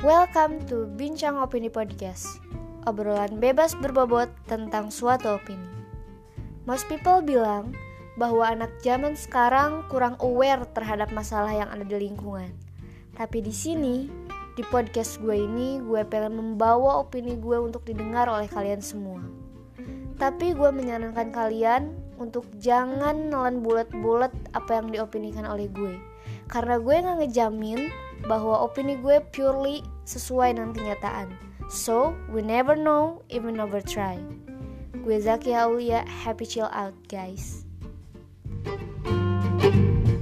Welcome to Bincang Opini Podcast Obrolan bebas berbobot tentang suatu opini. Most people bilang bahwa anak zaman sekarang kurang aware terhadap masalah yang ada di lingkungan. Tapi di sini, di podcast gue ini, gue pengen membawa opini gue untuk didengar oleh kalian semua. Tapi gue menyarankan kalian untuk jangan nelan bulat-bulat apa yang diopinikan oleh gue. Karena gue gak ngejamin bahwa opini gue purely sesuai dengan kenyataan. So, we never know, even never try. Gue Zaki Aulia, happy chill out guys. thank you